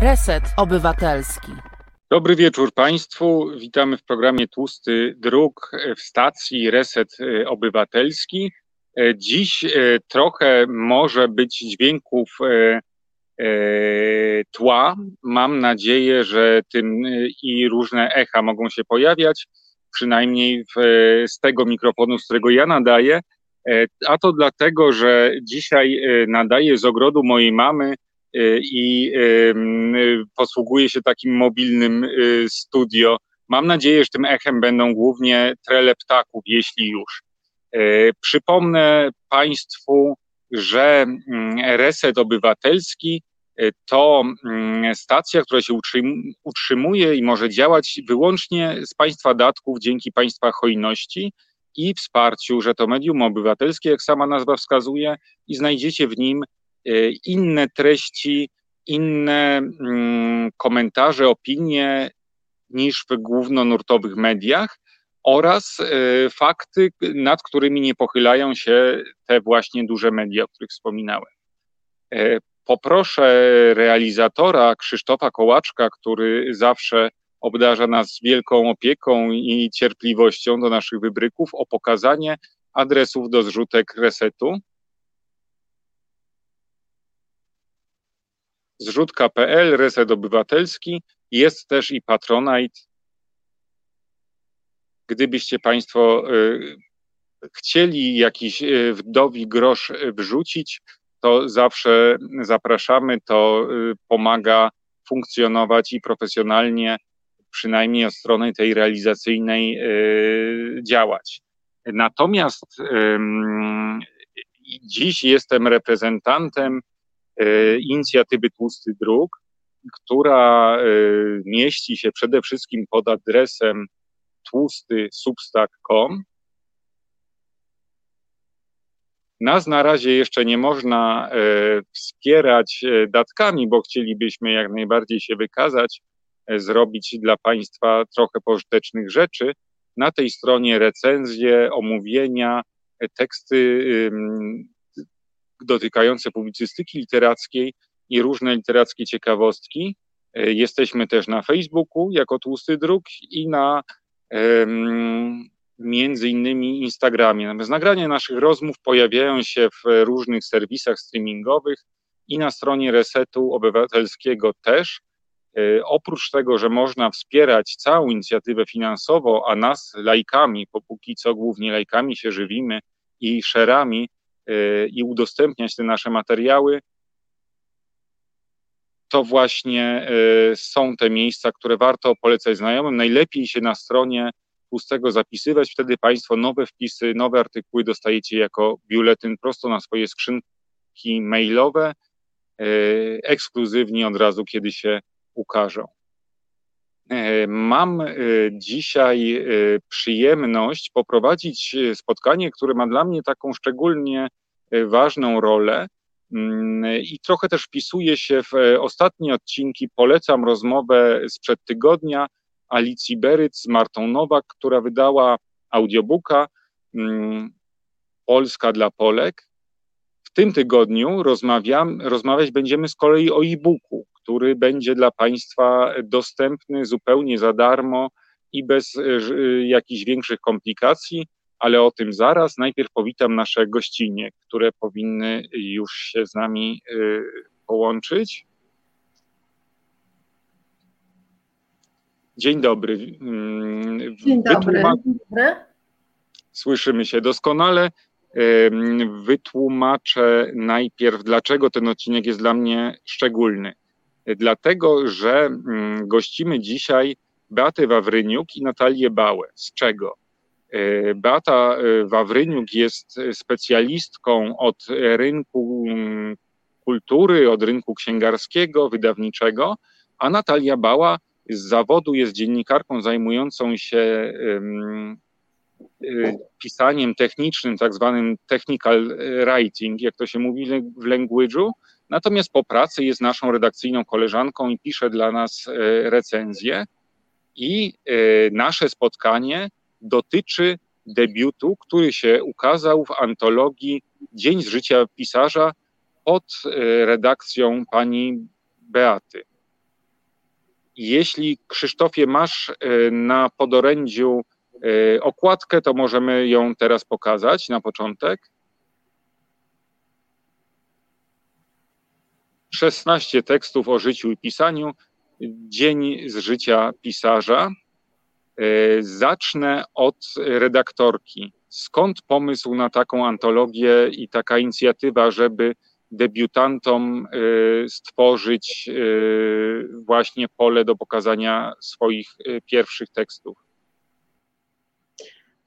Reset Obywatelski. Dobry wieczór Państwu. Witamy w programie Tłusty Dróg w stacji Reset Obywatelski. Dziś e, trochę może być dźwięków e, e, tła. Mam nadzieję, że tym i różne echa mogą się pojawiać, przynajmniej w, z tego mikrofonu, z którego ja nadaję. A to dlatego, że dzisiaj nadaję z ogrodu mojej mamy i posługuję się takim mobilnym studio. Mam nadzieję, że tym echem będą głównie trele ptaków, jeśli już. Przypomnę Państwu, że mm, Reset Obywatelski to mm, stacja, która się utrzymuje i może działać wyłącznie z Państwa datków dzięki Państwa hojności i wsparciu, że to medium obywatelskie, jak sama nazwa wskazuje, i znajdziecie w nim inne treści, inne mm, komentarze, opinie niż w głównonurtowych mediach oraz e, fakty, nad którymi nie pochylają się te właśnie duże media, o których wspominałem. E, poproszę realizatora Krzysztofa Kołaczka, który zawsze obdarza nas wielką opieką i cierpliwością do naszych wybryków, o pokazanie adresów do zrzutek resetu. Zrzutka.pl, reset obywatelski, jest też i Patronite, gdybyście Państwo y, chcieli jakiś y, wdowi grosz wrzucić, to zawsze zapraszamy, to y, pomaga funkcjonować i profesjonalnie, przynajmniej od strony tej realizacyjnej, działać. Natomiast dziś jestem reprezentantem inicjatywy Tłusty Dróg, która mieści się przede wszystkim pod adresem tłusty substack.com. Nas na razie jeszcze nie można e, wspierać e, datkami, bo chcielibyśmy jak najbardziej się wykazać, e, zrobić dla Państwa trochę pożytecznych rzeczy. Na tej stronie recenzje, omówienia, teksty dotykające publicystyki literackiej i różne literackie ciekawostki. Jesteśmy też na Facebooku jako Tłusty Druk i na między innymi Instagramie. Natomiast nagrania naszych rozmów pojawiają się w różnych serwisach streamingowych i na stronie Resetu Obywatelskiego też. E, oprócz tego, że można wspierać całą inicjatywę finansowo, a nas lajkami, bo póki co głównie lajkami się żywimy i szerami e, i udostępniać te nasze materiały, to właśnie e, są te miejsca, które warto polecać znajomym. Najlepiej się na stronie pustego zapisywać, wtedy Państwo nowe wpisy, nowe artykuły dostajecie jako biuletyn prosto na swoje skrzynki mailowe, e, ekskluzywnie od razu, kiedy się ukażą. E, mam dzisiaj przyjemność poprowadzić spotkanie, które ma dla mnie taką szczególnie ważną rolę, Mm, I trochę też wpisuje się w e, ostatnie odcinki. Polecam rozmowę sprzed tygodnia Alicji Beryc z Martą Nowak, która wydała audiobooka mm, Polska dla Polek. W tym tygodniu rozmawiam, rozmawiać będziemy z kolei o e-booku, który będzie dla Państwa dostępny zupełnie za darmo i bez e, e, jakichś większych komplikacji ale o tym zaraz. Najpierw powitam nasze gościnie, które powinny już się z nami y, połączyć. Dzień dobry. Mm, Dzień dobry. Słyszymy się doskonale. Wytłumaczę najpierw, dlaczego ten odcinek jest dla mnie szczególny. Dlatego, że mm, gościmy dzisiaj Beatę Wawryniuk i Natalię Bałę. Z czego? E, Beata e, Wawryniuk jest specjalistką od rynku mm, kultury, od rynku księgarskiego, wydawniczego, a Natalia Bała z zawodu jest dziennikarką zajmującą się e, pisaniem technicznym, tak zwanym technical writing, jak to się mówi w language'u. Natomiast po pracy jest naszą redakcyjną koleżanką i pisze dla nas recenzje. I nasze spotkanie dotyczy debiutu, który się ukazał w antologii Dzień z życia pisarza pod e, redakcją pani Beaty. Jeśli Krzysztofie masz na podorędziu okładkę, to możemy ją teraz pokazać na początek. 16 tekstów o życiu i pisaniu, dzień z życia pisarza. E, zacznę od redaktorki. Skąd pomysł na taką antologię i taka inicjatywa, żeby debiutantom e, stworzyć e, właśnie pole do pokazania swoich pierwszych tekstów?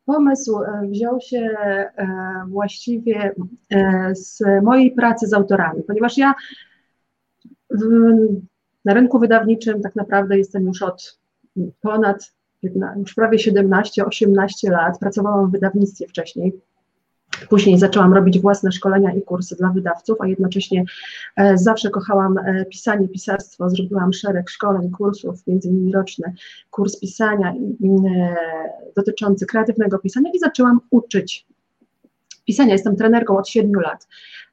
Pomysł wziął się właściwie z mojej pracy z autorami, ponieważ ja na rynku wydawniczym tak naprawdę jestem już od ponad, już prawie 17-18 lat. Pracowałam w wydawnictwie wcześniej. Później zaczęłam robić własne szkolenia i kursy dla wydawców, a jednocześnie e, zawsze kochałam e, pisanie, pisarstwo. Zrobiłam szereg szkoleń, kursów, między innymi roczny kurs pisania e, dotyczący kreatywnego pisania i zaczęłam uczyć pisania. Jestem trenerką od 7 lat.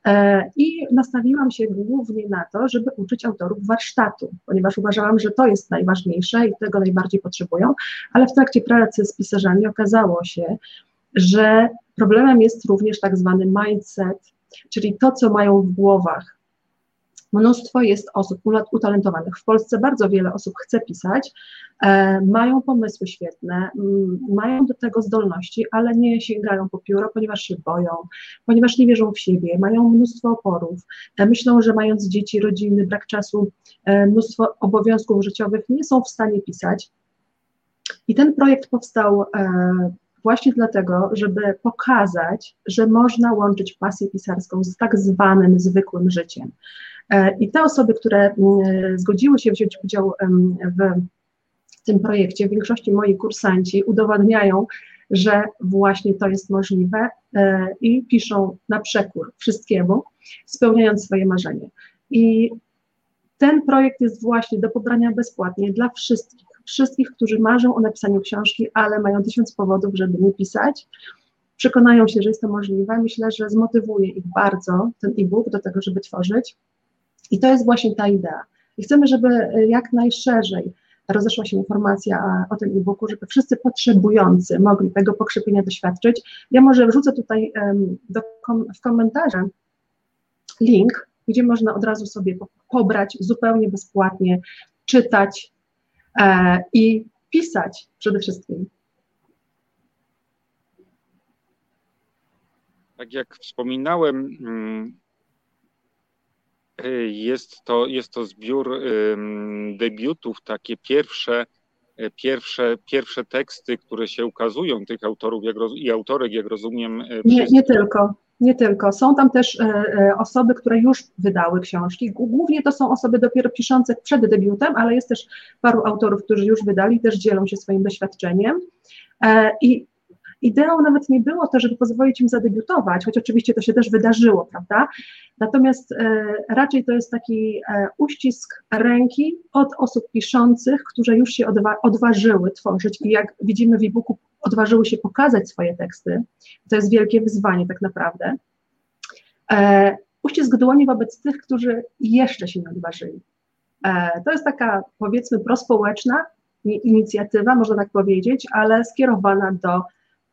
E, I nastawiłam się głównie na to, żeby uczyć autorów warsztatu, ponieważ uważałam, że to jest najważniejsze i tego najbardziej potrzebują, ale w trakcie pracy z pisarzami okazało się, że problemem jest również tak zwany mindset, czyli to, co mają w głowach Mnóstwo jest osób utalentowanych. W Polsce bardzo wiele osób chce pisać, e, mają pomysły świetne, mają do tego zdolności, ale nie sięgają po pióro, ponieważ się boją, ponieważ nie wierzą w siebie, mają mnóstwo oporów. E, myślą, że mając dzieci, rodziny, brak czasu, e, mnóstwo obowiązków życiowych, nie są w stanie pisać. I ten projekt powstał właśnie dlatego, żeby pokazać, że można łączyć pasję pisarską z tak zwanym zwykłym życiem. E, I te osoby, które mm, zgodziły się wziąć udział w tym projekcie, w większości moi kursanci udowadniają, że właśnie to jest możliwe e, i piszą na przekór wszystkiemu, spełniając swoje marzenie. I ten projekt jest właśnie do pobrania bezpłatnie dla wszystkich, wszystkich, którzy marzą o napisaniu książki, ale mają tysiąc powodów, żeby nie pisać. Przekonają się, że jest to możliwe. Myślę, że zmotywuje ich bardzo ten e-book do tego, żeby tworzyć. I to jest właśnie ta idea. I chcemy, żeby e, jak najszerzej rozeszła się informacja o tym e-booku, żeby wszyscy potrzebujący mogli tego pokrzepienia doświadczyć. Ja może wrzucę tutaj do, w komentarze link, gdzie można od razu sobie pobrać zupełnie bezpłatnie, czytać e, i pisać przede wszystkim. Tak jak wspominałem, mm, Y, jest to, jest to zbiór debiutów, takie pierwsze, y, pierwsze, pierwsze teksty, które się ukazują tych autorów jak roz, i autorek, jak rozumiem. Y, nie, nie tylko. Nie tylko. Są tam też osoby, które już wydały książki. Głównie to są osoby dopiero piszące przed debiutem, ale jest też paru autorów, którzy już wydali, też dzielą się swoim doświadczeniem. E, I Ideą nawet nie było to, żeby pozwolić im zadebiutować, choć oczywiście to się też wydarzyło, prawda? Natomiast e, raczej to jest taki e, uścisk ręki od osób piszących, które już się odwa odważyły tworzyć i jak widzimy w e-booku, odważyły się pokazać swoje teksty. To jest wielkie wyzwanie tak naprawdę. E, uścisk dłoni wobec tych, którzy jeszcze się nie odważyli. To jest taka powiedzmy prospołeczna inicjatywa, można tak powiedzieć, ale skierowana do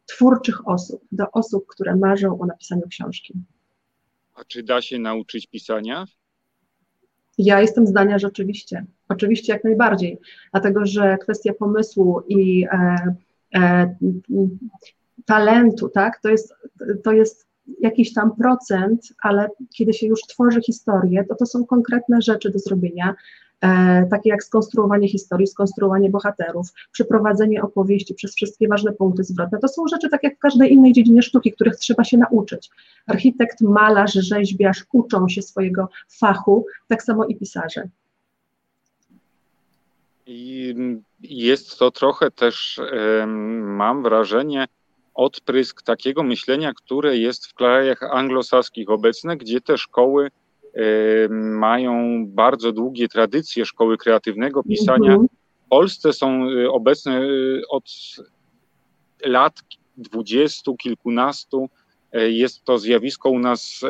twórczych osób, do osób, które marzą o napisaniu książki. A czy da się nauczyć pisania? Ja jestem zdania, że oczywiście. Oczywiście jak najbardziej, dlatego że kwestia pomysłu i e, e, talentu, tak, to jest, to jest jakiś tam procent, ale kiedy się już tworzy historię, to to są konkretne rzeczy do zrobienia, takie jak skonstruowanie historii, skonstruowanie bohaterów, przeprowadzenie opowieści przez wszystkie ważne punkty zwrotne. To są rzeczy tak jak w każdej innej dziedzinie sztuki, których trzeba się nauczyć. Architekt, malarz, rzeźbiarz uczą się swojego fachu, tak samo i pisarze. I jest to trochę też, mam wrażenie, odprysk takiego myślenia, które jest w krajach anglosaskich obecne, gdzie te szkoły mają bardzo długie tradycje szkoły kreatywnego pisania. Mhm. W Polsce są y, obecne y, od lat dwudziestu, kilkunastu. Jest to zjawisko u nas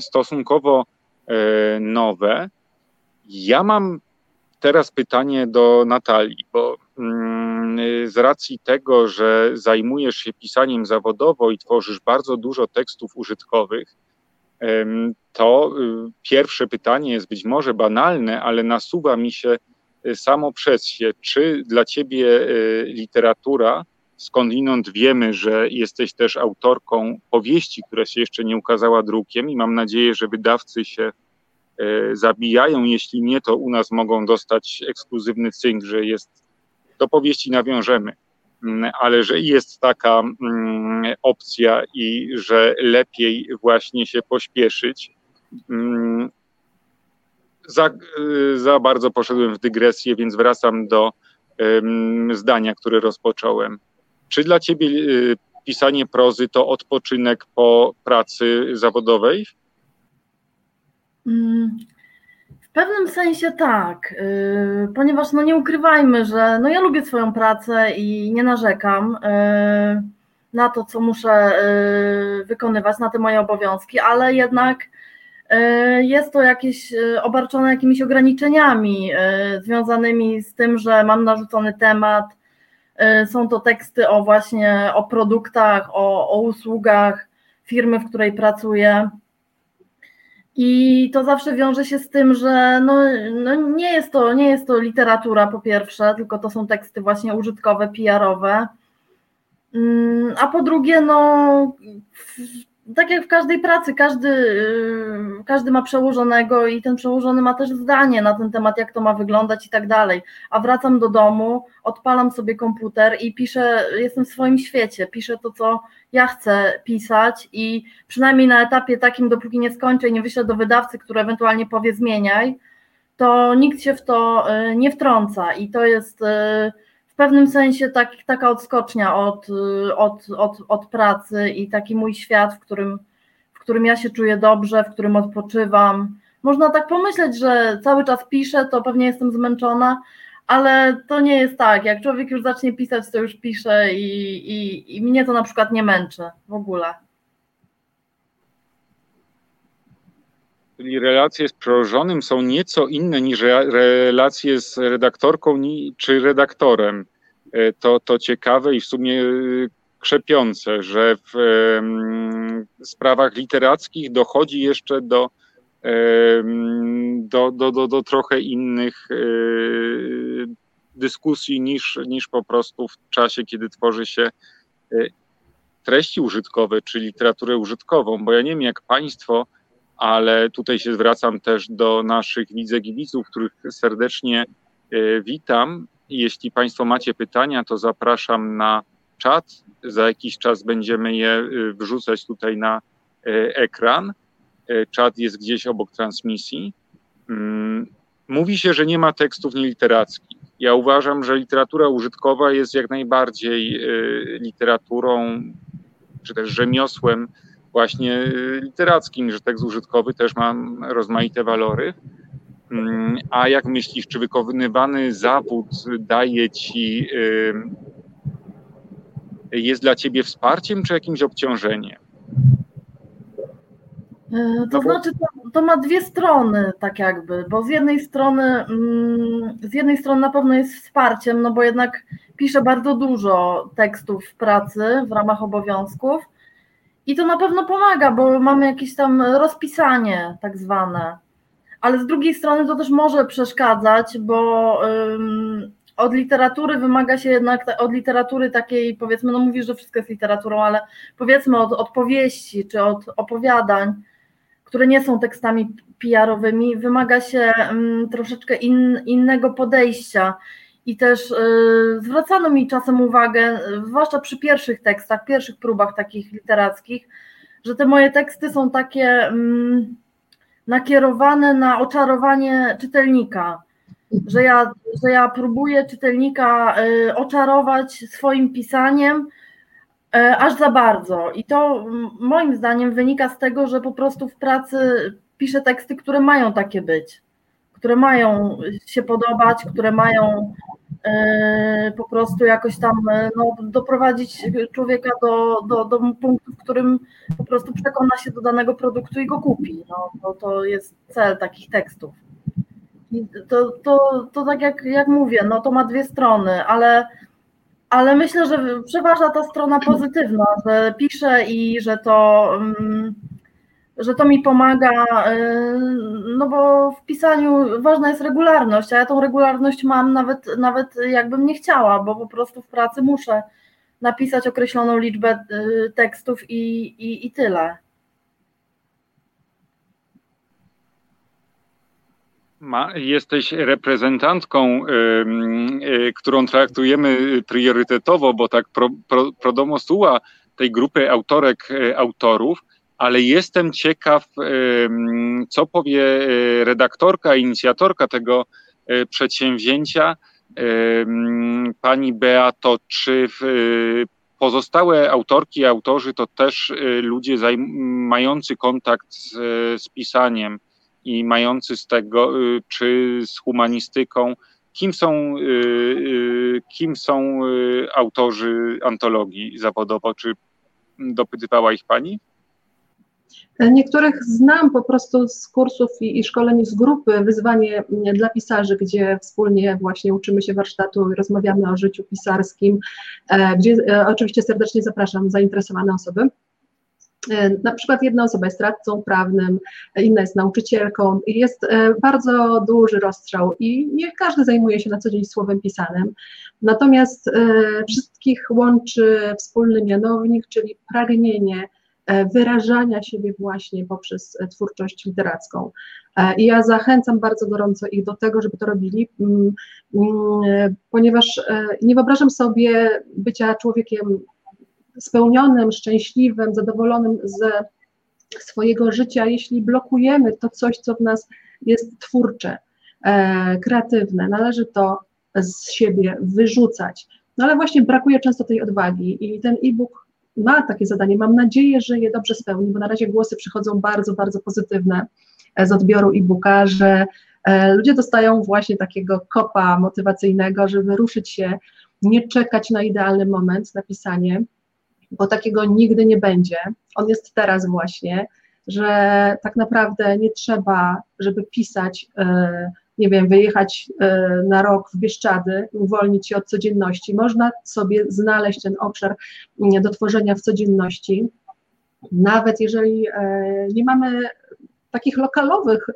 stosunkowo e, nowe. Ja mam teraz pytanie do Natalii, bo mm, z racji tego, że zajmujesz się pisaniem zawodowo i tworzysz bardzo dużo tekstów użytkowych, to y, pierwsze pytanie jest być może banalne, ale nasuwa mi się y, samo przez się. Czy dla ciebie y, literatura, skądinąd wiemy, że jesteś też autorką powieści, która się jeszcze nie ukazała drukiem i mam nadzieję, że wydawcy się zabijają. Jeśli nie, to u nas mogą dostać ekskluzywny cynk, że jest do powieści nawiążemy. Mm, ale że jest taka mm, opcja i że lepiej właśnie się pośpieszyć. Mm, za, za bardzo poszedłem w dygresję, więc wracam do zdania, które rozpocząłem. Czy dla ciebie y, pisanie prozy to odpoczynek po pracy zawodowej? W pewnym sensie tak, yy, ponieważ no nie ukrywajmy, że no ja lubię swoją pracę i nie narzekam yy, na to, co muszę yy, wykonywać, na te moje obowiązki, ale jednak jest to jakieś obarczone jakimiś ograniczeniami związanymi z tym, że mam narzucony temat, są to teksty o właśnie o produktach, o, o usługach firmy, w której pracuję i to zawsze wiąże się z tym, że no, no nie, jest to, nie jest to literatura po pierwsze, tylko to są teksty właśnie użytkowe, PR-owe. Mm, a po drugie, no tak jak w każdej pracy, każdy, y, każdy ma przełożonego i ten przełożony ma też zdanie na ten temat, jak to ma wyglądać i tak dalej. A wracam do domu, odpalam sobie komputer i piszę, jestem w swoim świecie, piszę to, co ja chcę pisać i przynajmniej na etapie takim, dopóki nie skończę i nie wyślę do wydawcy, który ewentualnie powie zmieniaj, to nikt się w to y, nie wtrąca i to jest y, w pewnym sensie tak, taka odskocznia od, od, od, od pracy i taki mój świat, w którym, w którym ja się czuję dobrze, w którym odpoczywam. Można tak pomyśleć, że cały czas piszę, to pewnie jestem zmęczona, ale to nie jest tak. Jak człowiek już zacznie pisać, to już pisze i, i, i mnie to na przykład nie męczy w ogóle. Czyli relacje z przełożonym są nieco inne niż relacje z redaktorką czy redaktorem. E, to, to ciekawe i w sumie e, krzepiące, że w sprawach literackich dochodzi jeszcze do, do, do, do, do trochę innych e, dyskusji niż, niż po prostu w czasie, kiedy tworzy się treści użytkowe czy literaturę użytkową, bo ja nie wiem jak Państwo ale tutaj się zwracam też do naszych widzek i widzów, których serdecznie e, witam. Jeśli Państwo macie pytania, to zapraszam na czat. Za jakiś czas będziemy je e, wrzucać tutaj na e, ekran. Czat jest gdzieś obok transmisji. Mm, mówi się, że nie ma tekstów nieliterackich. Ja uważam, że literatura użytkowa jest jak najbardziej literaturą, czy też rzemiosłem właśnie y, literackim, że tekst użytkowy też ma rozmaite walory. Mm, a jak myślisz, czy wykonywany zawód daje ci, y, jest dla ciebie wsparciem czy jakimś obciążeniem? E, to znaczy, to, to, ma dwie strony, tak jakby, bo z jednej strony, mm, z jednej strony na pewno jest wsparciem, no bo jednak piszę bardzo dużo tekstów w pracy w ramach obowiązków, i to na pewno pomaga, bo mamy jakieś tam rozpisanie tak zwane. Ale z drugiej strony to też może przeszkadzać, bo od literatury wymaga się jednak, od literatury takiej, powiedzmy, no mówisz, że wszystko jest literaturą, ale powiedzmy od, od powieści czy od opowiadań, które nie są tekstami PR-owymi, wymaga się um, troszeczkę in, innego podejścia. I też y, zwracano mi czasem uwagę, zwłaszcza przy pierwszych tekstach, pierwszych próbach takich literackich, że te moje teksty są takie mm, nakierowane na oczarowanie czytelnika, że ja, że ja próbuję czytelnika y, oczarować swoim pisaniem aż za bardzo. I to moim zdaniem wynika z tego, że po prostu w pracy piszę teksty, które mają takie być które mają się podobać, które mają e, po prostu jakoś tam e, no, doprowadzić człowieka do, do, do punktu, w którym po prostu przekona się do danego produktu i go kupi. No, to, to jest cel takich tekstów. to, to, to tak jak, jak mówię, no to ma dwie strony, ale, ale myślę, że przeważa ta strona pozytywna, że piszę i że to, mm, że to mi pomaga, y, no bo w pisaniu ważna jest regularność, a ja tą regularność mam nawet, nawet jakbym nie chciała, bo po prostu w pracy muszę napisać określoną liczbę y, tekstów i, i, i tyle. Ma, jesteś reprezentantką, y, y, którą traktujemy priorytetowo, bo tak pro, pro, pro domo sua tej grupy autorek, y, autorów, ale jestem ciekaw, co powie redaktorka, inicjatorka tego przedsięwzięcia, pani Beato, czy pozostałe autorki, autorzy to też ludzie mający kontakt z, z pisaniem, i mający z tego, y, czy z humanistyką, kim są, y, y, kim są autorzy antologii zawodowo? Czy dopytywała ich pani? Niektórych znam po prostu z kursów i, i szkoleń z grupy Wyzwanie dla pisarzy, gdzie wspólnie właśnie uczymy się warsztatu i rozmawiamy o życiu pisarskim, e, gdzie e, oczywiście serdecznie zapraszam zainteresowane osoby. E, na przykład jedna osoba jest radcą prawnym, inna jest nauczycielką. Jest e, bardzo duży rozstrzał i nie każdy zajmuje się na co dzień słowem pisanym. Natomiast e, wszystkich łączy wspólny mianownik, czyli pragnienie wyrażania siebie właśnie poprzez twórczość literacką. I ja zachęcam bardzo gorąco ich do tego, żeby to robili, mm, mm, ponieważ nie wyobrażam sobie bycia człowiekiem spełnionym, szczęśliwym, zadowolonym ze swojego życia, jeśli blokujemy to coś, co w nas jest twórcze, e, kreatywne. Należy to z siebie wyrzucać. No ale właśnie brakuje często tej odwagi i ten e-book ma takie zadanie. Mam nadzieję, że je dobrze spełni, bo na razie głosy przychodzą bardzo, bardzo pozytywne e, z odbioru e-booka, że e, ludzie dostają właśnie takiego kopa motywacyjnego, żeby ruszyć się, nie czekać na idealny moment na pisanie, bo takiego nigdy nie będzie. On jest teraz właśnie, że tak naprawdę nie trzeba, żeby pisać, e, nie wiem, wyjechać e, na rok w Bieszczady, uwolnić się od codzienności. Można sobie znaleźć ten obszar do tworzenia w codzienności. Nawet jeżeli e, nie mamy takich lokalowych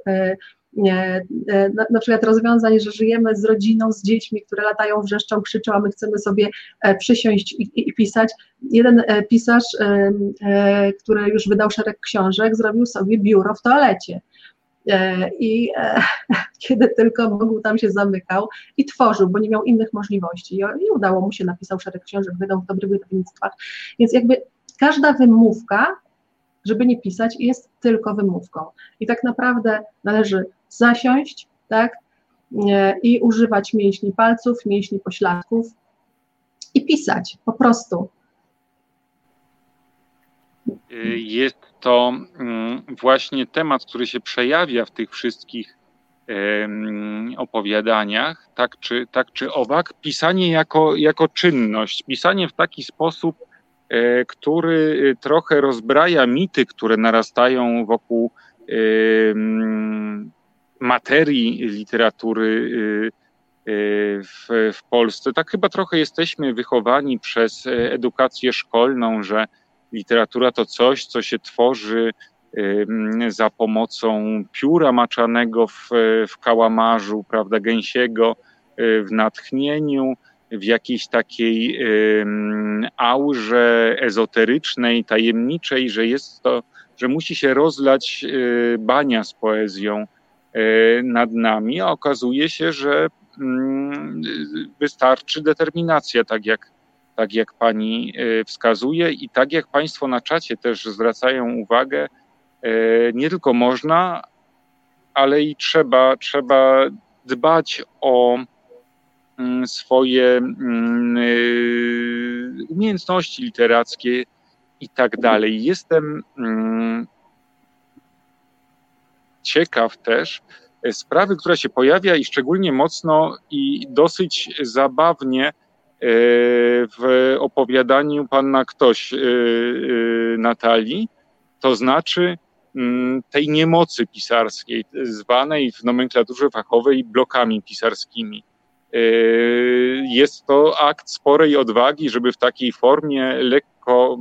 na, na przykład rozwiązań, że żyjemy z rodziną, z dziećmi, które latają, wrzeszczą, krzyczą, a my chcemy sobie e, przysiąść i, i, i pisać. Jeden e, pisarz, który już wydał szereg książek, zrobił sobie biuro w toalecie. I kiedy tylko mógł, tam się zamykał i tworzył, bo nie miał innych możliwości. I udało mu się, napisał szereg książek, wydał w dobrych wydawnictwach. Więc jakby każda wymówka, żeby nie pisać, jest tylko wymówką. I tak naprawdę należy zasiąść, tak, i używać mięśni palców, mięśni pośladków i pisać po prostu. Jest to mm, właśnie temat, który się przejawia w tych wszystkich opowiadaniach, tak czy, tak czy owak, pisanie jako, jako czynność, pisanie w taki sposób, e, który trochę rozbraja mity, które narastają wokół materii literatury y, y, w, w Polsce. Tak chyba trochę jesteśmy wychowani przez edukację szkolną, że literatura to coś, co się tworzy za pomocą pióra maczanego w, w kałamarzu, prawda, gęsiego, y, w natchnieniu, w jakiejś takiej aurze ezoterycznej, tajemniczej, że jest to, że musi się rozlać bania z poezją, nad nami, okazuje się, że mm, wystarczy determinacja, tak jak, tak jak pani e, wskazuje i tak jak państwo na czacie też zwracają uwagę, e, nie tylko można, ale i trzeba, trzeba dbać o mm, swoje mm, umiejętności literackie i tak dalej. Jestem ciekaw też e, sprawy, która się pojawia i szczególnie mocno i dosyć zabawnie e, w opowiadaniu pana ktoś e, Natalii, to znaczy mm, tej niemocy pisarskiej, zwanej w nomenklaturze fachowej blokami pisarskimi. Jest to akt sporej odwagi, żeby w takiej formie lekko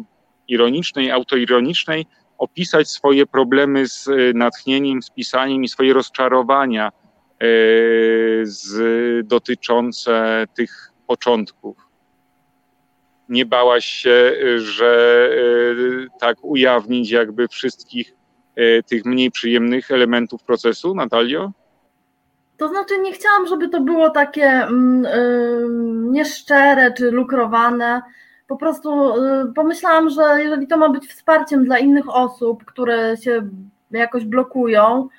ironicznej, autoironicznej opisać swoje problemy z natchnieniem, z pisaniem i swoje rozczarowania z, dotyczące tych początków nie bałaś się, y, że tak ujawnić jakby wszystkich tych mniej przyjemnych elementów procesu, Natalio? To znaczy nie chciałam, żeby to było takie mm, nieszczere czy lukrowane. Po prostu pomyślałam, że jeżeli to ma być wsparciem dla innych osób, które się jakoś blokują,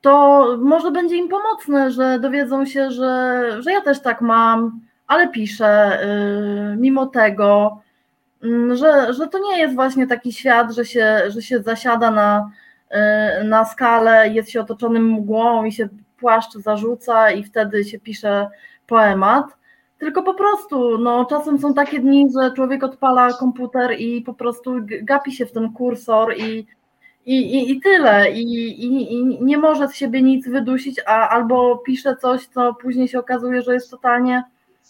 to może będzie im pomocne, że dowiedzą się, że, że ja też tak mam, ale piszę y, mimo tego, mm, że, że to nie jest właśnie taki świat, że się, że się zasiada na, y, na skalę, jest się otoczonym mgłą i się płaszcz zarzuca i wtedy się pisze poemat. Tylko po prostu, no, czasem są takie dni, że człowiek odpala komputer i po prostu gapi się w ten kursor i, i, i, i tyle. I, i, I nie może z siebie nic wydusić, a albo pisze coś, co później się okazuje, że jest totalnie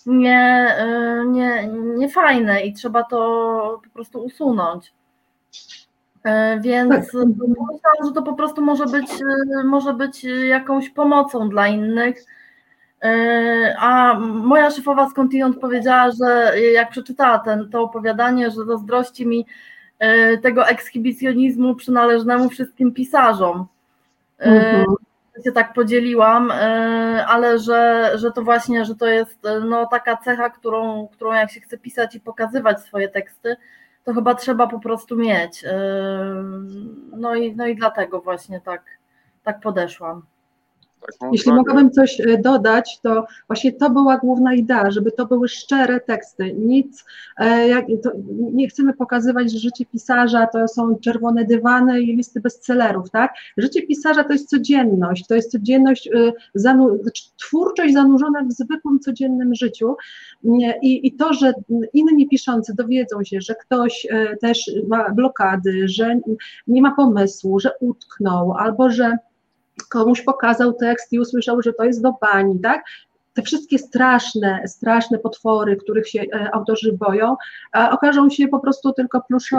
nie, y, nie, nie fajne i trzeba to po prostu usunąć. Y, więc tak. myślałam, że to po prostu może być, y, może być jakąś pomocą dla innych. A moja szefowa skądinąd powiedziała, że jak przeczytała ten, to opowiadanie, że zazdrości mi tego ekshibicjonizmu przynależnemu wszystkim pisarzom. Mhm się tak podzieliłam, e, ale że, że to właśnie, że to jest e, no, taka cecha, którą, którą jak się chce pisać i pokazywać swoje teksty, to chyba trzeba po prostu mieć. E, no i, no i dlatego właśnie tak, tak podeszłam. Jeśli mogłabym coś e, dodać, to właśnie to była główna idea, żeby to były szczere teksty. Nic, e, jak, to, nie chcemy pokazywać, że życie pisarza to są czerwone dywany i listy bestsellerów, tak? Życie pisarza to jest codzienność, to jest codzienność, e, zanu, znaczy twórczość zanurzona w zwykłym, codziennym życiu I, i to, że inni piszący dowiedzą się, że ktoś też ma blokady, że nie ma pomysłu, że utknął, albo że komuś pokazał tekst i usłyszał, że to jest do pani, tak? Te wszystkie straszne, straszne potwory, których się e, autorzy boją, okażą się po prostu tylko plusz,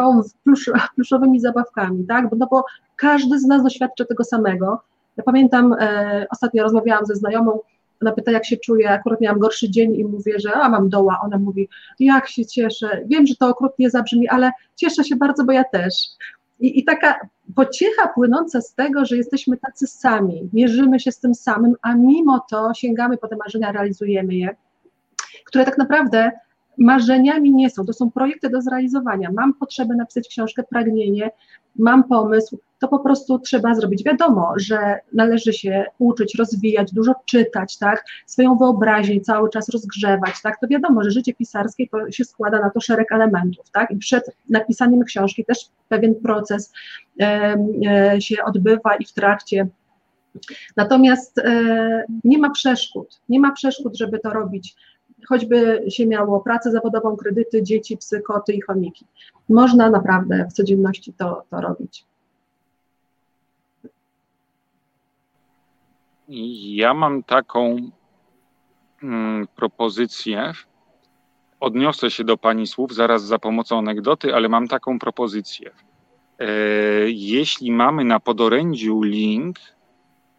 pluszowymi zabawkami, tak? No bo każdy z nas doświadcza tego samego. Ja pamiętam, e, ostatnio rozmawiałam ze znajomą, ona pyta, jak się czuję, akurat miałam gorszy dzień i mówię, że a mam doła. Ona mówi, jak się cieszę. Wiem, że to okrutnie zabrzmi, ale cieszę się bardzo, bo ja też. I, I, taka pociecha płynąca z tego, że jesteśmy tacy sami, mierzymy się z tym samym, a mimo to sięgamy po te marzenia, realizujemy je, które tak naprawdę marzeniami nie są, to są projekty do zrealizowania. Mam potrzebę napisać książkę, pragnienie, mam pomysł, to po prostu trzeba zrobić. Wiadomo, że należy się uczyć, rozwijać, dużo czytać, tak, swoją wyobraźnię cały czas rozgrzewać, tak, to wiadomo, że życie pisarskie to się składa na to szereg elementów, tak, i przed napisaniem książki też pewien proces e, e, się odbywa i w trakcie Natomiast e, nie ma przeszkód, nie ma przeszkód, żeby to robić choćby się miało pracę zawodową, kredyty, dzieci, psy, koty i chomiki. Można naprawdę w codzienności to, to robić. Ja mam taką mm, propozycję. Odniosę się do Pani słów zaraz za pomocą anegdoty, ale mam taką propozycję. E, jeśli mamy na podorędziu link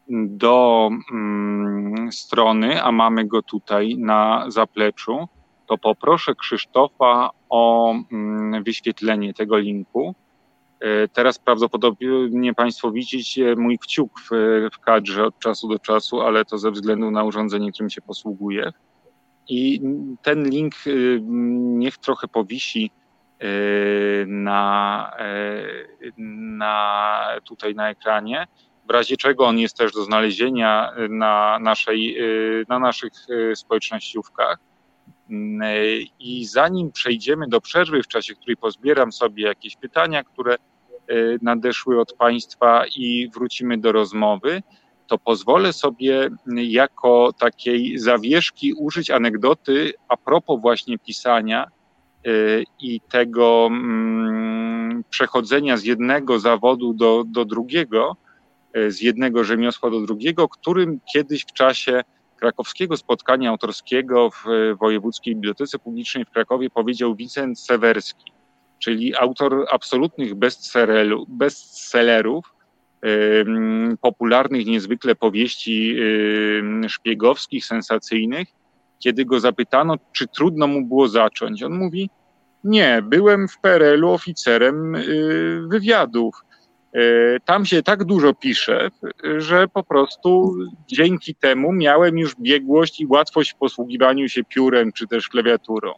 do mm, strony, a mamy go tutaj na zapleczu, to poproszę Krzysztofa o mm, wyświetlenie tego linku. E, teraz prawdopodobnie Państwo widzicie mój kciuk w, w kadrze od czasu do czasu, ale to ze względu na urządzenie, którym się posługuję. I ten link y, niech trochę powisi y, na, y, na, tutaj na ekranie w razie czego on jest też do znalezienia na, naszej, na naszych e, społecznościówkach. E, I zanim przejdziemy do przerwy, w czasie której pozbieram sobie jakieś pytania, które e, nadeszły od Państwa i wrócimy do rozmowy, to pozwolę sobie jako takiej zawieszki użyć anegdoty a propos właśnie pisania i tego mm, przechodzenia z jednego zawodu do, do drugiego, z jednego rzemiosła do drugiego, którym kiedyś w czasie krakowskiego spotkania autorskiego w Wojewódzkiej Bibliotece Publicznej w Krakowie powiedział Wicent Sewerski, czyli autor absolutnych bestsellerów, popularnych niezwykle powieści szpiegowskich, sensacyjnych, kiedy go zapytano, czy trudno mu było zacząć. On mówi: Nie, byłem w PRL-u oficerem y, wywiadów. E, tam się tak dużo pisze, że po prostu dzięki temu miałem już biegłość i łatwość w posługiwaniu się piórem czy też klawiaturą.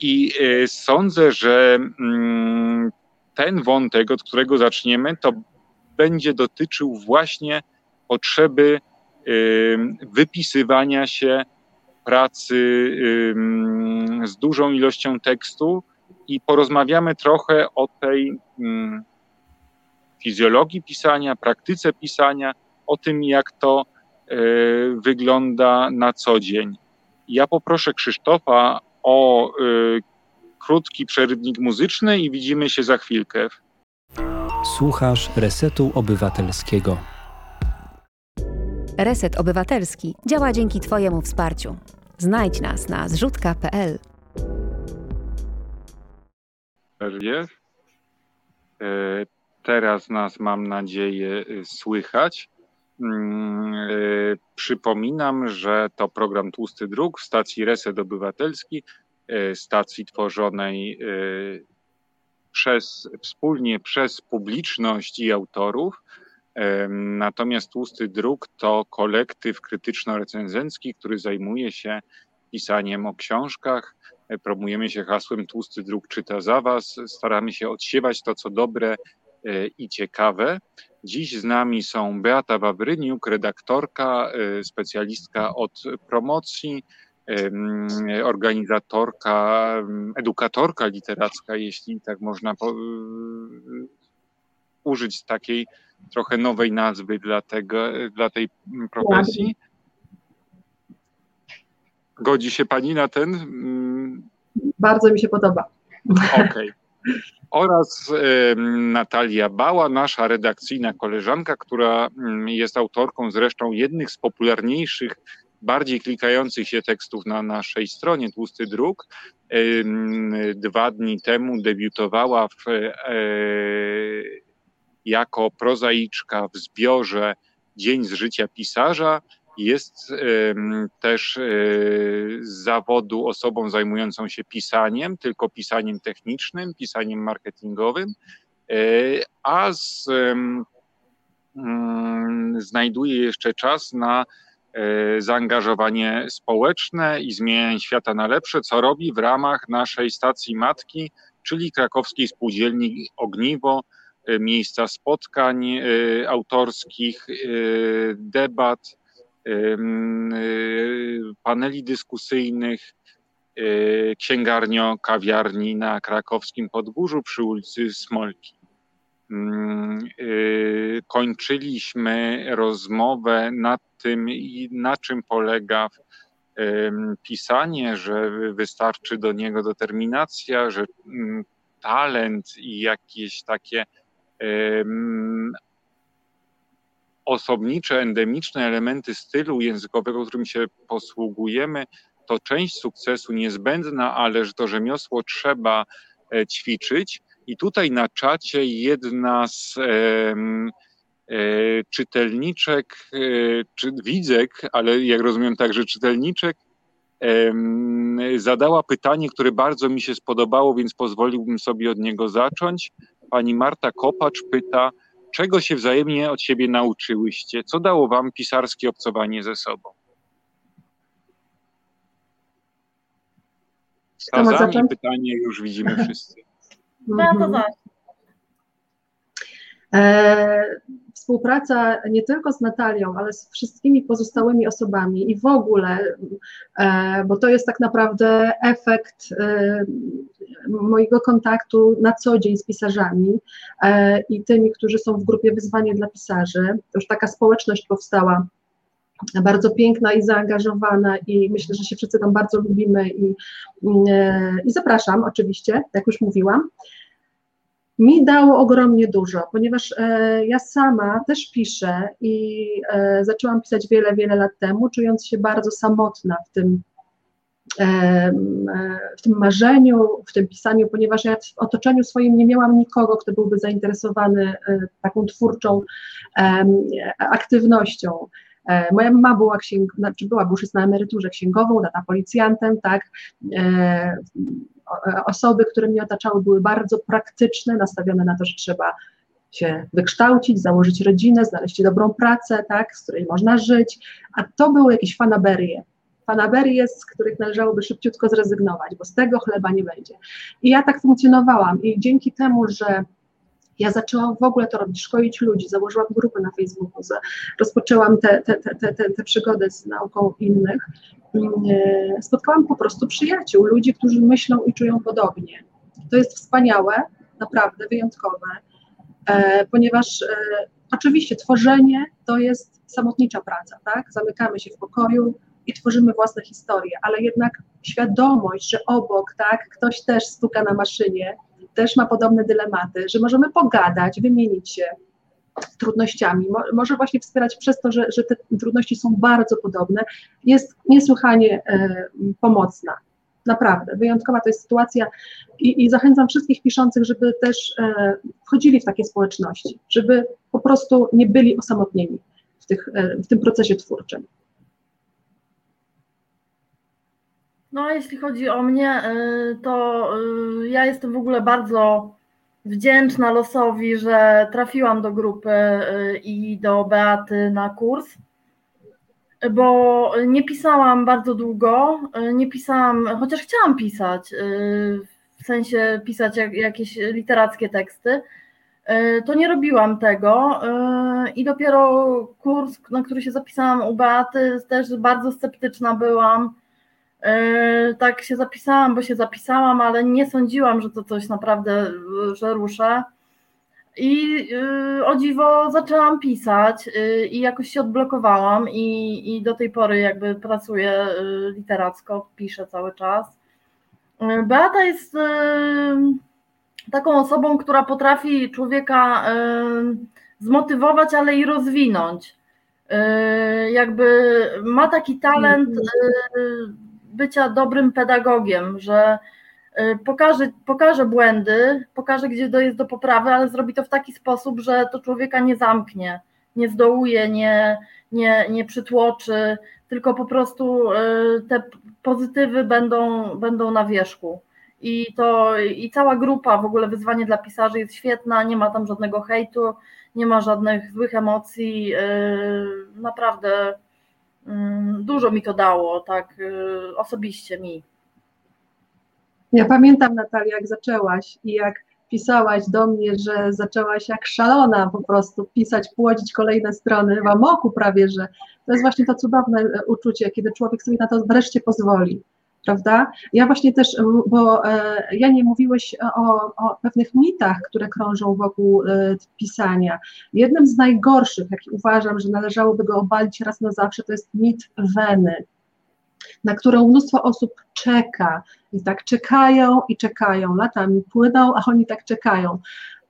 I e, sądzę, że mm, ten wątek, od którego zaczniemy, to będzie dotyczył właśnie potrzeby wypisywania się pracy z dużą ilością tekstu i porozmawiamy trochę o tej mm, fizjologii pisania, praktyce pisania, o tym, jak to e, wygląda na co dzień. Ja poproszę Krzysztofa o e, krótki przerywnik muzyczny i widzimy się za chwilkę. Słuchasz Resetu Obywatelskiego. Reset Obywatelski działa dzięki Twojemu wsparciu. Znajdź nas na zrzutka.pl. Teraz nas, mam nadzieję, słychać. Mm, y, przypominam, że to program Tłusty Druk w stacji Reset Obywatelski, y, stacji tworzonej y, przez, wspólnie przez publiczność i autorów. Natomiast Tłusty Druk to kolektyw krytyczno-recenzencki, który zajmuje się pisaniem o książkach. Promujemy się hasłem Tłusty Druk czyta za Was. Staramy się odsiewać to, co dobre i ciekawe. Dziś z nami są Beata Wawryniuk, redaktorka, e, specjalistka od promocji, organizatorka, edukatorka literacka, jeśli tak można po, użyć takiej trochę nowej nazwy dla, tego, dla tej profesji. Godzi się Pani na ten? Bardzo mi się podoba. Okej. Okay oraz Natalia Bała, nasza redakcyjna koleżanka, która mm, jest autorką zresztą jednych z popularniejszych, bardziej klikających się tekstów na naszej stronie Tłusty Druk. Dwa dni temu debiutowała w, e, jako prozaiczka w zbiorze Dzień z życia pisarza jest też e, z zawodu osobą zajmującą się pisaniem, tylko pisaniem technicznym, pisaniem marketingowym, e, a z, mm, znajduje jeszcze czas na e, zaangażowanie społeczne i zmienianie świata na lepsze, co robi w ramach naszej stacji matki, czyli krakowskiej spółdzielni Ogniwo, miejsca spotkań autorskich, debat, paneli dyskusyjnych, y, księgarnio, kawiarni na krakowskim Podgórzu przy ulicy Smolki. Y, kończyliśmy rozmowę nad tym, na czym polega pisanie, że wystarczy do niego determinacja, że talent i jakieś takie osobnicze, endemiczne elementy stylu językowego, którym się posługujemy, to część sukcesu niezbędna, ale że to rzemiosło trzeba e, ćwiczyć. I tutaj na czacie jedna z e, czytelniczek, e, czy widzek, ale jak rozumiem także czytelniczek, zadała pytanie, które bardzo mi się spodobało, więc pozwoliłbym sobie od niego zacząć. Pani Marta Kopacz pyta, Czego się wzajemnie od siebie nauczyłyście? Co dało wam pisarskie obcowanie ze sobą? Skazami pytanie już widzimy wszyscy. Mhm. E, współpraca nie tylko z Natalią, ale z wszystkimi pozostałymi osobami i w ogóle, e, bo to jest tak naprawdę efekt e, mojego kontaktu na co dzień z pisarzami i tymi, którzy są w grupie Wyzwanie dla Pisarzy. Już taka społeczność powstała bardzo piękna i zaangażowana i myślę, że się wszyscy tam bardzo lubimy i, i zapraszam oczywiście, jak już mówiłam. Mi dało ogromnie dużo, ponieważ e, ja sama też piszę i e, zaczęłam pisać wiele, wiele lat temu, czując się bardzo samotna w tym, e, w tym marzeniu, w tym pisaniu, ponieważ ja w otoczeniu swoim nie miałam nikogo, kto byłby zainteresowany taką twórczą aktywnością. Moja mama była, księg, znaczy była, już jest na emeryturze księgową, tata policjantem, tak. Osoby, które mnie otaczały, były bardzo praktyczne, nastawione na to, że trzeba się wykształcić, założyć rodzinę, znaleźć dobrą pracę, tak, z której można żyć, a to były jakieś fanaberie. Fanaberie, z których należałoby szybciutko zrezygnować, bo z tego chleba nie będzie. I ja tak funkcjonowałam i dzięki temu, że ja zaczęłam w ogóle to robić, szkolić ludzi, założyłam grupę na Facebooku, rozpoczęłam tę te, te, te, te, te przygody z nauką innych. Mm, e, spotkałam po prostu przyjaciół, ludzi, którzy myślą i czują podobnie. To jest wspaniałe, naprawdę wyjątkowe, e, ponieważ e, oczywiście tworzenie to jest samotnicza praca, tak? Zamykamy się w pokoju i tworzymy własne historie, ale jednak świadomość, że obok, tak, ktoś też stuka na maszynie, też ma podobne dylematy, że możemy pogadać, wymienić się trudnościami, może właśnie wspierać przez to, że, że te trudności są bardzo podobne, jest niesłychanie e, pomocna. Naprawdę, wyjątkowa to jest sytuacja i, i zachęcam wszystkich piszących, żeby też e, wchodzili w takie społeczności, żeby po prostu nie byli osamotnieni w, tych, e, w tym procesie twórczym. No, a jeśli chodzi o mnie, y, to y, ja jestem w ogóle bardzo wdzięczna losowi, że trafiłam do grupy y, i do Beaty na kurs, bo nie pisałam bardzo długo, nie pisałam, chociaż chciałam pisać, w sensie pisać jakieś literackie teksty, to nie robiłam tego i dopiero kurs, na który się zapisałam u Beaty, też bardzo sceptyczna byłam, tak się zapisałam, bo się zapisałam, ale nie sądziłam, że to coś naprawdę, że ruszę. I e, o dziwo zaczęłam pisać e, i jakoś się odblokowałam i, i do tej pory jakby pracuję literacko, piszę cały czas. Beata jest taką osobą, która potrafi człowieka zmotywować, ale i rozwinąć. Jakby ma taki talent mhm bycia dobrym pedagogiem, że y, pokaże, pokaże błędy, pokaże, gdzie jest do poprawy, ale zrobi to w taki sposób, że to człowieka nie zamknie, nie zdołuje, nie, nie, nie przytłoczy, tylko po prostu y, te pozytywy będą, będą na wierzchu. I to i cała grupa, w ogóle wyzwanie dla pisarzy jest świetna, nie ma tam żadnego hejtu, nie ma żadnych złych emocji. Y, naprawdę dużo mi to dało, tak y, osobiście mi. Ja pamiętam, Natalia, jak zaczęłaś i jak pisałaś do mnie, że zaczęłaś jak szalona po prostu pisać, płodzić kolejne strony w amoku prawie, że to jest właśnie to cudowne e, uczucie, kiedy człowiek sobie na to wreszcie pozwoli prawda? Ja właśnie też, bo e, ja nie mówiłeś o, o pewnych mitach, które krążą wokół e, pisania. Jednym z najgorszych, jaki uważam, że należałoby go obalić raz na zawsze, to jest mit weny, na którą mnóstwo osób czeka i tak czekają i czekają, latami płyną, a oni tak czekają.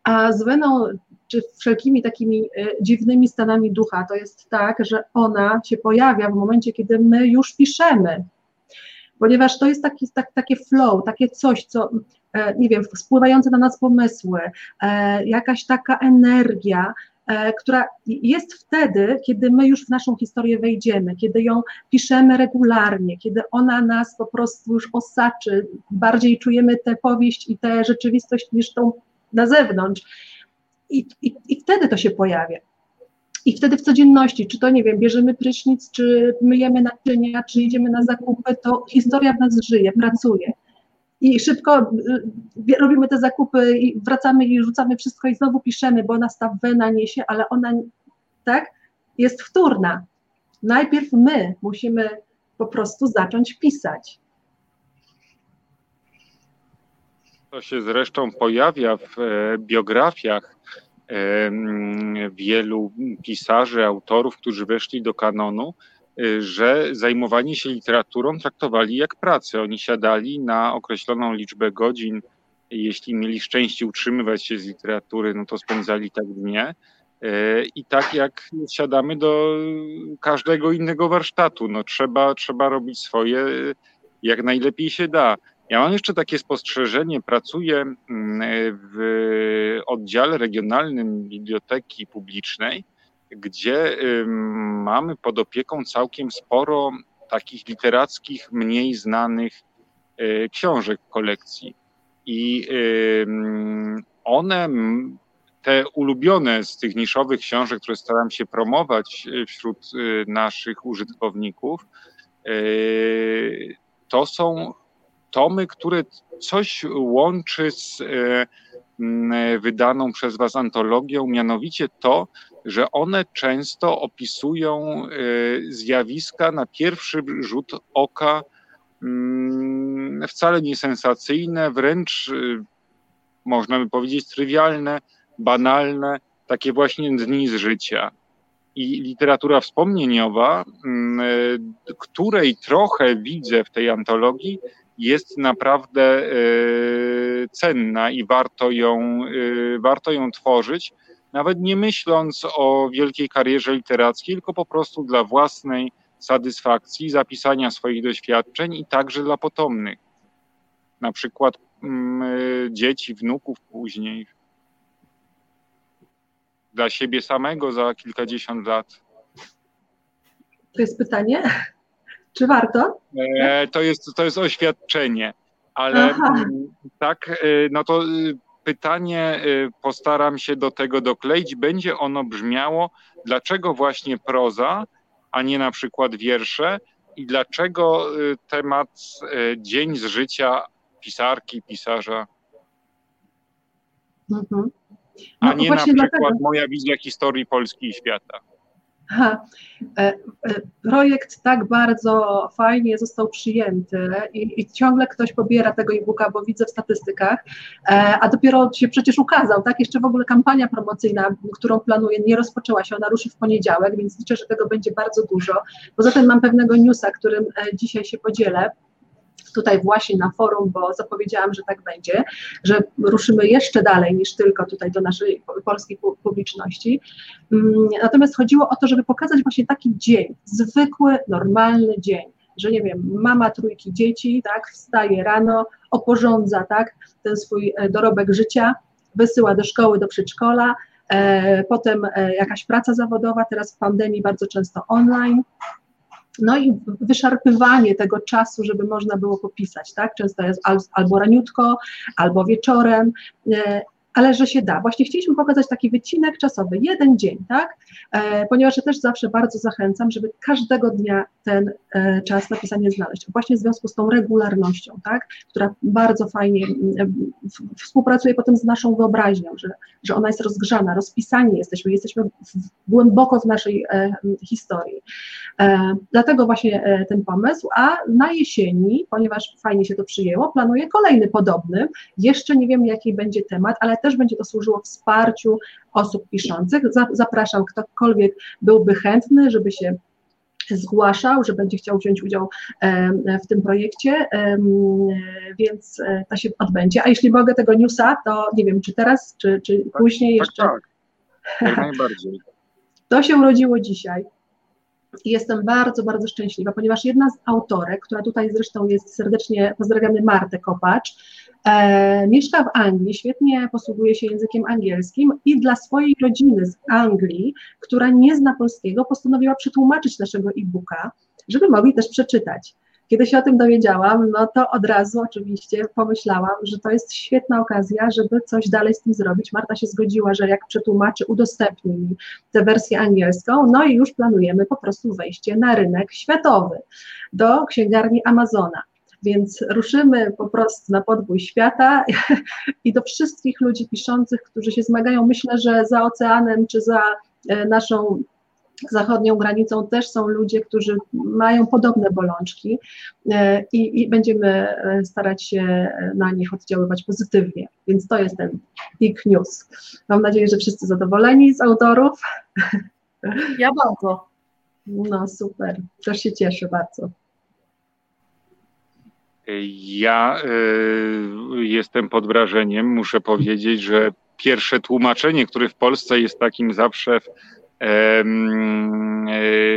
A z weną czy wszelkimi takimi e, dziwnymi stanami ducha to jest tak, że ona się pojawia w momencie, kiedy my już piszemy, ponieważ to jest taki, tak, takie flow, takie coś, co, e, nie wiem, spływające na nas pomysły, e, jakaś taka energia, e, która jest wtedy, kiedy my już w naszą historię wejdziemy, kiedy ją piszemy regularnie, kiedy ona nas po prostu już osaczy, bardziej czujemy tę powieść i tę rzeczywistość niż tą na zewnątrz. I, i, I wtedy to się pojawia. I wtedy w codzienności, czy to nie wiem, bierzemy prysznic, czy myjemy naczynia, czy idziemy na zakupy, to historia w nas żyje, pracuje. I szybko y, robimy te zakupy i wracamy i rzucamy wszystko i znowu piszemy, bo nas ta wena niesie, ale ona tak jest wtórna. Najpierw my musimy po prostu zacząć pisać. To się zresztą pojawia w e, biografiach wielu pisarzy, autorów, którzy weszli do kanonu, że zajmowanie się literaturą traktowali jak pracę. Oni siadali na określoną liczbę godzin. Jeśli mieli szczęście utrzymywać się z literatury, no to spędzali tak dnie. I tak jak siadamy do każdego innego warsztatu, no trzeba, trzeba robić swoje jak najlepiej się da. Ja mam jeszcze takie spostrzeżenie. Pracuję mm, w oddziale regionalnym Biblioteki Publicznej, gdzie mamy pod opieką całkiem sporo takich literackich, mniej znanych e, książek kolekcji. I one, te ulubione z tych niszowych książek, które staram się promować e, wśród e, naszych użytkowników, to są tomy, które coś łączy z wydaną przez Was antologią, mianowicie to, że one często opisują zjawiska na pierwszy rzut oka wcale niesensacyjne, wręcz można by powiedzieć trywialne, banalne, takie właśnie dni z życia. I literatura wspomnieniowa, której trochę widzę w tej antologii, jest naprawdę e, cenna i warto ją, e, warto ją tworzyć, nawet nie myśląc o wielkiej karierze literackiej, tylko po prostu dla własnej satysfakcji, zapisania swoich doświadczeń i także dla potomnych. Na przykład mm, e, dzieci, wnuków później. Dla siebie samego za kilkadziesiąt lat. To jest pytanie? Czy warto? E, to, jest, to jest oświadczenie, ale Aha. Mm, tak, e, no to y, pytanie y, postaram się do tego dokleić. Będzie ono brzmiało, dlaczego właśnie proza, a nie na przykład wiersze i dlaczego y, temat dzień z życia pisarki, pisarza, mhm. no, a nie na przykład dlatego. moja wizja historii Polski i świata. E, e, projekt tak bardzo fajnie został przyjęty i, i, ciągle ktoś pobiera tego e-booka, bo widzę w statystykach, e, a dopiero się przecież ukazał, tak? Jeszcze w ogóle kampania promocyjna, którą planuję, nie rozpoczęła się, ona ruszy w poniedziałek, więc liczę, że tego będzie bardzo dużo. Poza tym mam pewnego newsa, którym dzisiaj się podzielę tutaj właśnie na forum, bo zapowiedziałam, że tak będzie, że ruszymy jeszcze dalej niż tylko tutaj do naszej polskiej publiczności. Mm, natomiast chodziło o to, żeby pokazać właśnie taki dzień, zwykły, normalny dzień że nie wiem, mama trójki dzieci, tak, wstaje rano, oporządza, tak, ten swój e, dorobek życia, wysyła do szkoły, do przedszkola, e, potem e, jakaś praca zawodowa, teraz w pandemii bardzo często online, no i wyszarpywanie tego czasu, żeby można było popisać, tak? Często jest albo raniutko, albo wieczorem, e, ale że się da. Właśnie chcieliśmy pokazać taki wycinek czasowy, jeden dzień, tak? E, ponieważ ja też zawsze bardzo zachęcam, żeby każdego dnia ten e, czas na pisanie znaleźć. Właśnie w związku z tą regularnością, tak? Która bardzo fajnie współpracuje potem z naszą wyobraźnią, że, że ona jest rozgrzana, rozpisani jesteśmy, jesteśmy głęboko w naszej historii. Dlatego właśnie ten pomysł, a na jesieni, ponieważ fajnie się to przyjęło, planuję kolejny podobny. Jeszcze nie wiem, jaki będzie temat, ale też będzie to służyło wsparciu osób piszących. Zapraszam, ktokolwiek byłby chętny, żeby się zgłaszał, że będzie chciał wziąć udział w tym projekcie, więc e, to się odbędzie. A jeśli mogę tego newsa, to nie wiem, czy teraz, czy, czy tak, później tak, jeszcze. Tak, tak. najbardziej. To się urodziło dzisiaj. I jestem bardzo, bardzo szczęśliwa, ponieważ jedna z autorek, która tutaj zresztą jest serdecznie, pozdrawiamy Martę Kopacz, e, mieszka w Anglii, świetnie posługuje się językiem angielskim i dla swojej rodziny z Anglii, która nie zna polskiego, postanowiła przetłumaczyć naszego e-booka, żeby mogli też przeczytać. Kiedy się o tym dowiedziałam, no to od razu oczywiście pomyślałam, że to jest świetna okazja, żeby coś dalej z tym zrobić. Marta się zgodziła, że jak przetłumaczy, udostępni mi tę wersję angielską, no i już planujemy po prostu wejście na rynek światowy do księgarni Amazona. Więc ruszymy po prostu na podbój świata i do wszystkich ludzi piszących, którzy się zmagają, myślę, że za oceanem czy za e, naszą zachodnią granicą też są ludzie, którzy mają podobne bolączki e, i, i, będziemy e, starać się na nich oddziaływać pozytywnie. Więc to jest ten big news. Mam nadzieję, że wszyscy zadowoleni z autorów. Ja bardzo. No super, też się cieszę bardzo. Ja y, jestem pod wrażeniem, muszę powiedzieć, że pierwsze tłumaczenie, które w Polsce jest takim zawsze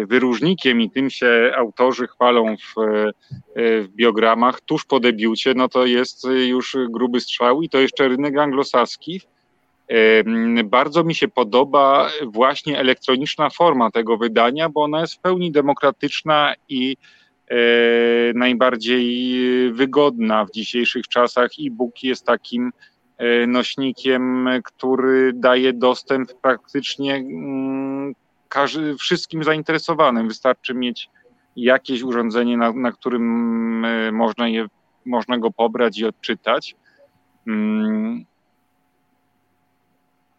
wyróżnikiem i tym się autorzy chwalą w, w, biogramach tuż po debiucie, no to jest już gruby strzał i to jeszcze rynek anglosaski. Bardzo mi się podoba właśnie elektroniczna forma tego wydania, bo ona jest w pełni demokratyczna i e, najbardziej wygodna w dzisiejszych czasach. E-book jest takim e, nośnikiem, który daje dostęp praktycznie mm, wszystkim zainteresowanym. Wystarczy mieć jakieś urządzenie, na, na którym e, można, je, można go pobrać i odczytać. Mm,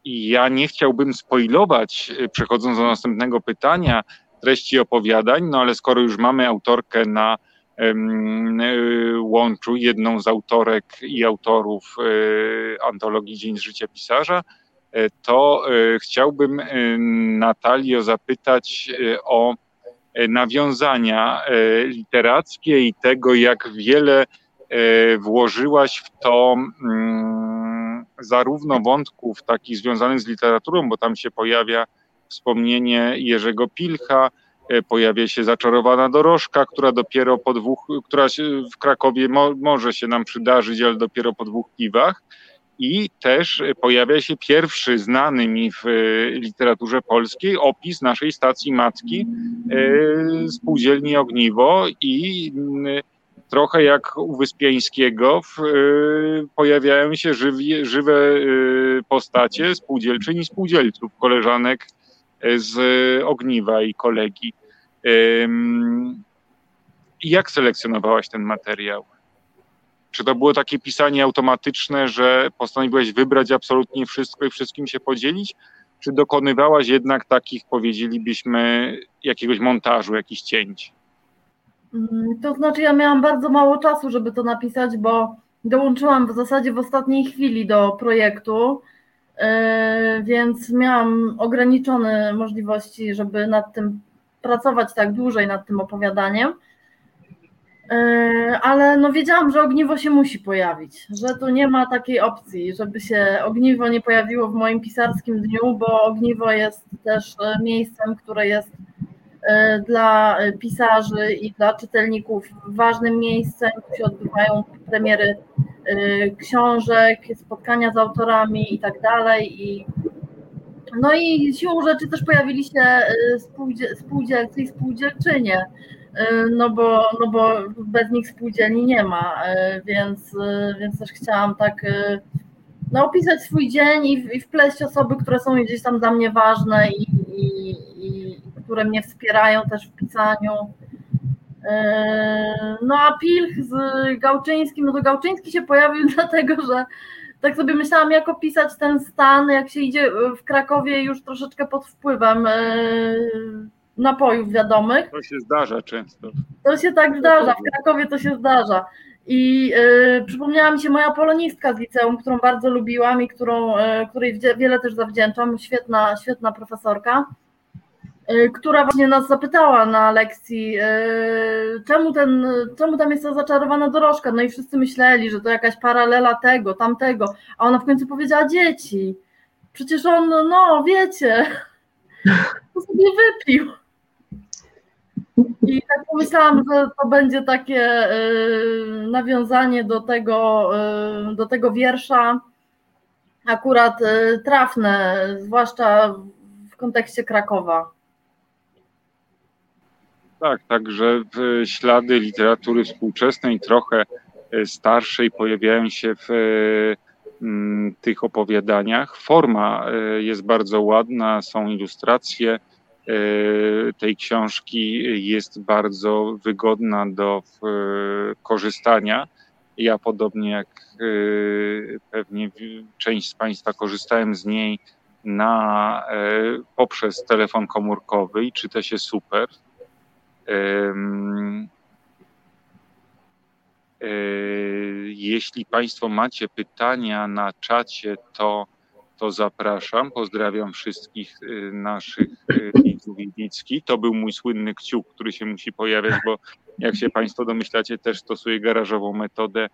i ja nie chciałbym spoilować, y, przechodząc do następnego pytania, treści opowiadań, no ale skoro już mamy autorkę na łączu, jedną z autorek i autorów y, antologii Dzień życia pisarza, to chciałbym Natalio zapytać o nawiązania literackie i tego, jak wiele włożyłaś w to zarówno wątków takich związanych z literaturą, bo tam się pojawia wspomnienie Jerzego Pilcha, e, pojawia się zaczarowana dorożka, która dopiero po dwóch, która w Krakowie mo, może się nam przydarzyć, ale dopiero po dwóch piwach. I też pojawia się pierwszy znany mi w e, literaturze polskiej opis naszej stacji matki, e, spółdzielni Ogniwo i trochę jak u Wyspiańskiego pojawiają się żywe postacie spółdzielczyń i spółdzielców, koleżanek z Ogniwa i kolegi. Jak selekcjonowałaś ten materiał? Czy to było takie pisanie automatyczne, że postanowiłaś wybrać absolutnie wszystko i wszystkim się podzielić? Czy dokonywałaś jednak takich, powiedzielibyśmy, jakiegoś montażu, jakichś cięć? Mm, to znaczy, ja miałam bardzo mało czasu, żeby to napisać, bo dołączyłam w zasadzie w ostatniej chwili do projektu, więc miałam ograniczone możliwości, żeby nad tym pracować tak dłużej, nad tym opowiadaniem. Yy, ale no wiedziałam, że ogniwo się musi pojawić, że tu nie ma takiej opcji, żeby się ogniwo nie pojawiło w moim pisarskim dniu, bo ogniwo jest też e, miejscem, które jest E, dla pisarzy i dla czytelników ważnym miejscem. Tu się odbywają premiery e, książek, spotkania z autorami i tak dalej. I, no i siłą rzeczy też pojawili się e, spółdzielcy i spółdzielczynie, no bo, no bo bez nich spółdzielni nie ma, więc, więc też chciałam tak no, opisać swój dzień i, i wpleść osoby, które są gdzieś tam dla mnie ważne i, i, które mnie wspierają też w pisaniu. E, no a Pilch z Gałczyńskim, no to Gałczyński się pojawił dlatego, że tak sobie myślałam, jak opisać ten stan, jak się idzie w Krakowie już troszeczkę pod wpływem e, napojów wiadomych. To się zdarza często. To się tak zdarza, w Krakowie to się zdarza. I yy, przypomniała mi się moja polonistka z liceum, którą bardzo lubiłam i którą, yy, której wiele też zawdzięczam. Świetna, świetna profesorka. Y, która właśnie nas zapytała na lekcji, y, czemu, ten, czemu tam jest ta zaczarowana dorożka. No i wszyscy myśleli, że to jakaś paralela tego, tamtego. A ona w końcu powiedziała dzieci. Przecież on, no wiecie, to sobie wypił. I tak pomyślałam, że to będzie takie y, nawiązanie do tego, do tego wiersza, akurat trafne, zwłaszcza w kontekście Krakowa. Tak, także ślady literatury współczesnej, trochę e, starszej, pojawiają się w e, tych opowiadaniach. Forma e, jest bardzo ładna, są ilustracje tej książki, jest bardzo wygodna do korzystania. Ja, podobnie jak pewnie część z Państwa, korzystałem z niej na, poprzez telefon komórkowy i czyta się super. E, jeśli Państwo macie pytania na czacie, to, to zapraszam. Pozdrawiam wszystkich naszych widzów i widzki. To był mój słynny kciuk, który się musi pojawiać, bo jak się Państwo domyślacie, też stosuję garażową metodę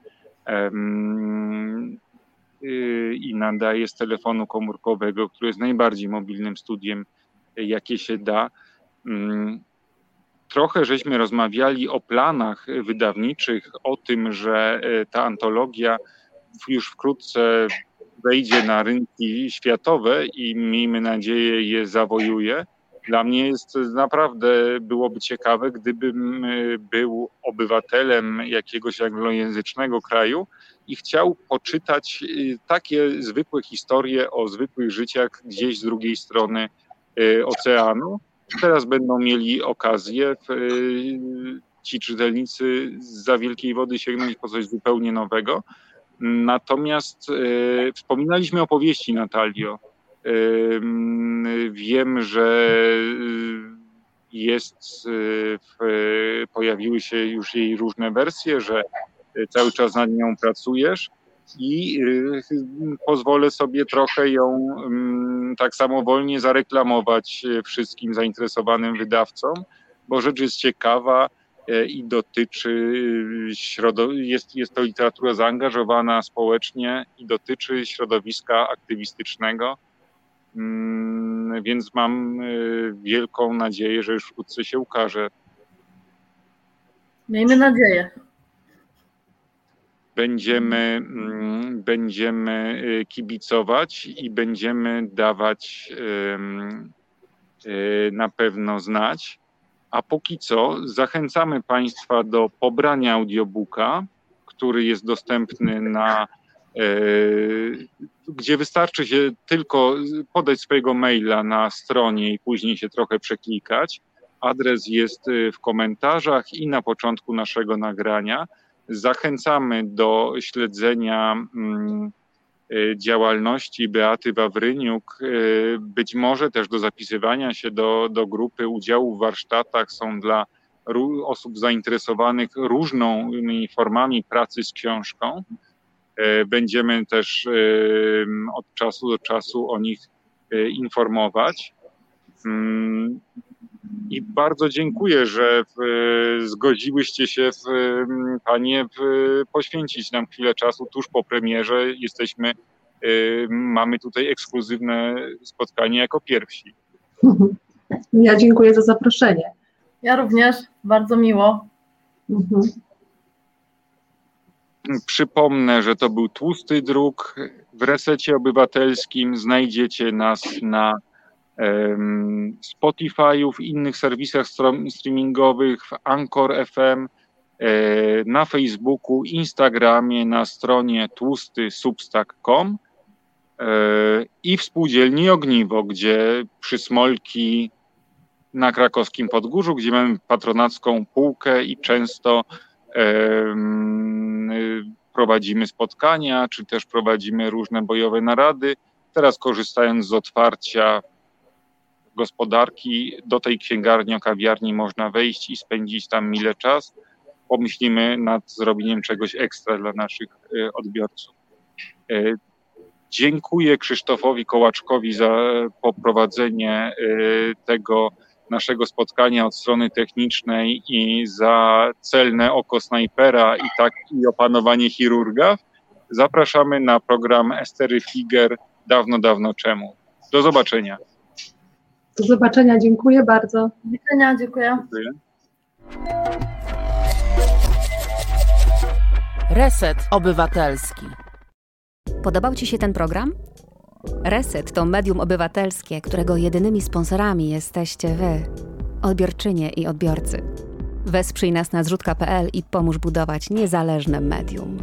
i nadaję z telefonu komórkowego, który jest najbardziej mobilnym studiem, jakie się da. Trochę żeśmy rozmawiali o planach wydawniczych, o tym, że e, ta antologia już wkrótce wejdzie na rynki światowe i miejmy nadzieję je zawojuje. Dla mnie jest naprawdę byłoby ciekawe, gdybym e, był obywatelem jakiegoś anglojęzycznego kraju i chciał poczytać e, takie zwykłe historie o zwykłych życiach gdzieś z drugiej strony oceanu Teraz będą mieli okazję y, ci czytelnicy za wielkiej wody sięgnąć po coś zupełnie nowego. Natomiast y, wspominaliśmy opowieści Natalio. Y, wiem, że jest, pojawiły się już jej różne wersje, że cały czas nad nią pracujesz i y, pozwolę sobie trochę ją mm, tak samowolnie zareklamować y, wszystkim zainteresowanym wydawcom, bo rzecz jest ciekawa y, i dotyczy jest, jest to literatura zaangażowana społecznie i dotyczy środowiska aktywistycznego. Mm, więc mam wielką nadzieję, że już wkrótce się ukaże. Miejmy nadzieję będziemy, mm, będziemy y, kibicować i będziemy dawać y, na pewno znać. A póki co zachęcamy Państwa do pobrania audiobooka, który jest dostępny na y, gdzie wystarczy się tylko podać swojego maila na stronie i później się trochę przeklikać. Adres jest w komentarzach i na początku naszego nagrania. Zachęcamy do śledzenia mm, y, działalności Beaty Wawryniuk, y, być może też do zapisywania się do, do grupy udziału w warsztatach są dla osób zainteresowanych różnymi formami pracy z książką. Y, będziemy też od czasu do czasu o nich informować. I bardzo dziękuję, że w, zgodziłyście się w, Panie w, poświęcić nam chwilę czasu tuż po premierze. Jesteśmy, y, mamy tutaj ekskluzywne spotkanie jako pierwsi. Ja dziękuję za zaproszenie. Ja również, bardzo miło. Mhm. Przypomnę, że to był tłusty druk. W resecie obywatelskim znajdziecie nas na Spotify'u, w innych serwisach streamingowych, w Anchor FM, e, na Facebooku, Instagramie, na stronie tłustysubstack.com e, i w spółdzielni Ogniwo, gdzie przy Smolki na krakowskim Podgórzu, gdzie mamy patronacką półkę i często prowadzimy spotkania, czy też prowadzimy różne bojowe narady. Teraz korzystając z otwarcia gospodarki. Do tej księgarni o kawiarni można wejść i spędzić tam mile czas. Pomyślimy nad zrobieniem czegoś ekstra dla naszych e, odbiorców. E, dziękuję Krzysztofowi Kołaczkowi za poprowadzenie e, tego naszego spotkania od strony technicznej i za celne oko snajpera i tak i opanowanie chirurga. Zapraszamy na program Estery Figer dawno, dawno czemu. Do zobaczenia. Do zobaczenia, dziękuję bardzo. Do widzenia, dziękuję. dziękuję. Reset Obywatelski. Podobał Ci się ten program? Reset to medium obywatelskie, którego jedynymi sponsorami jesteście Wy, odbiorczynie i odbiorcy. Wesprzyj nas na zrzutka.pl i pomóż budować niezależne medium.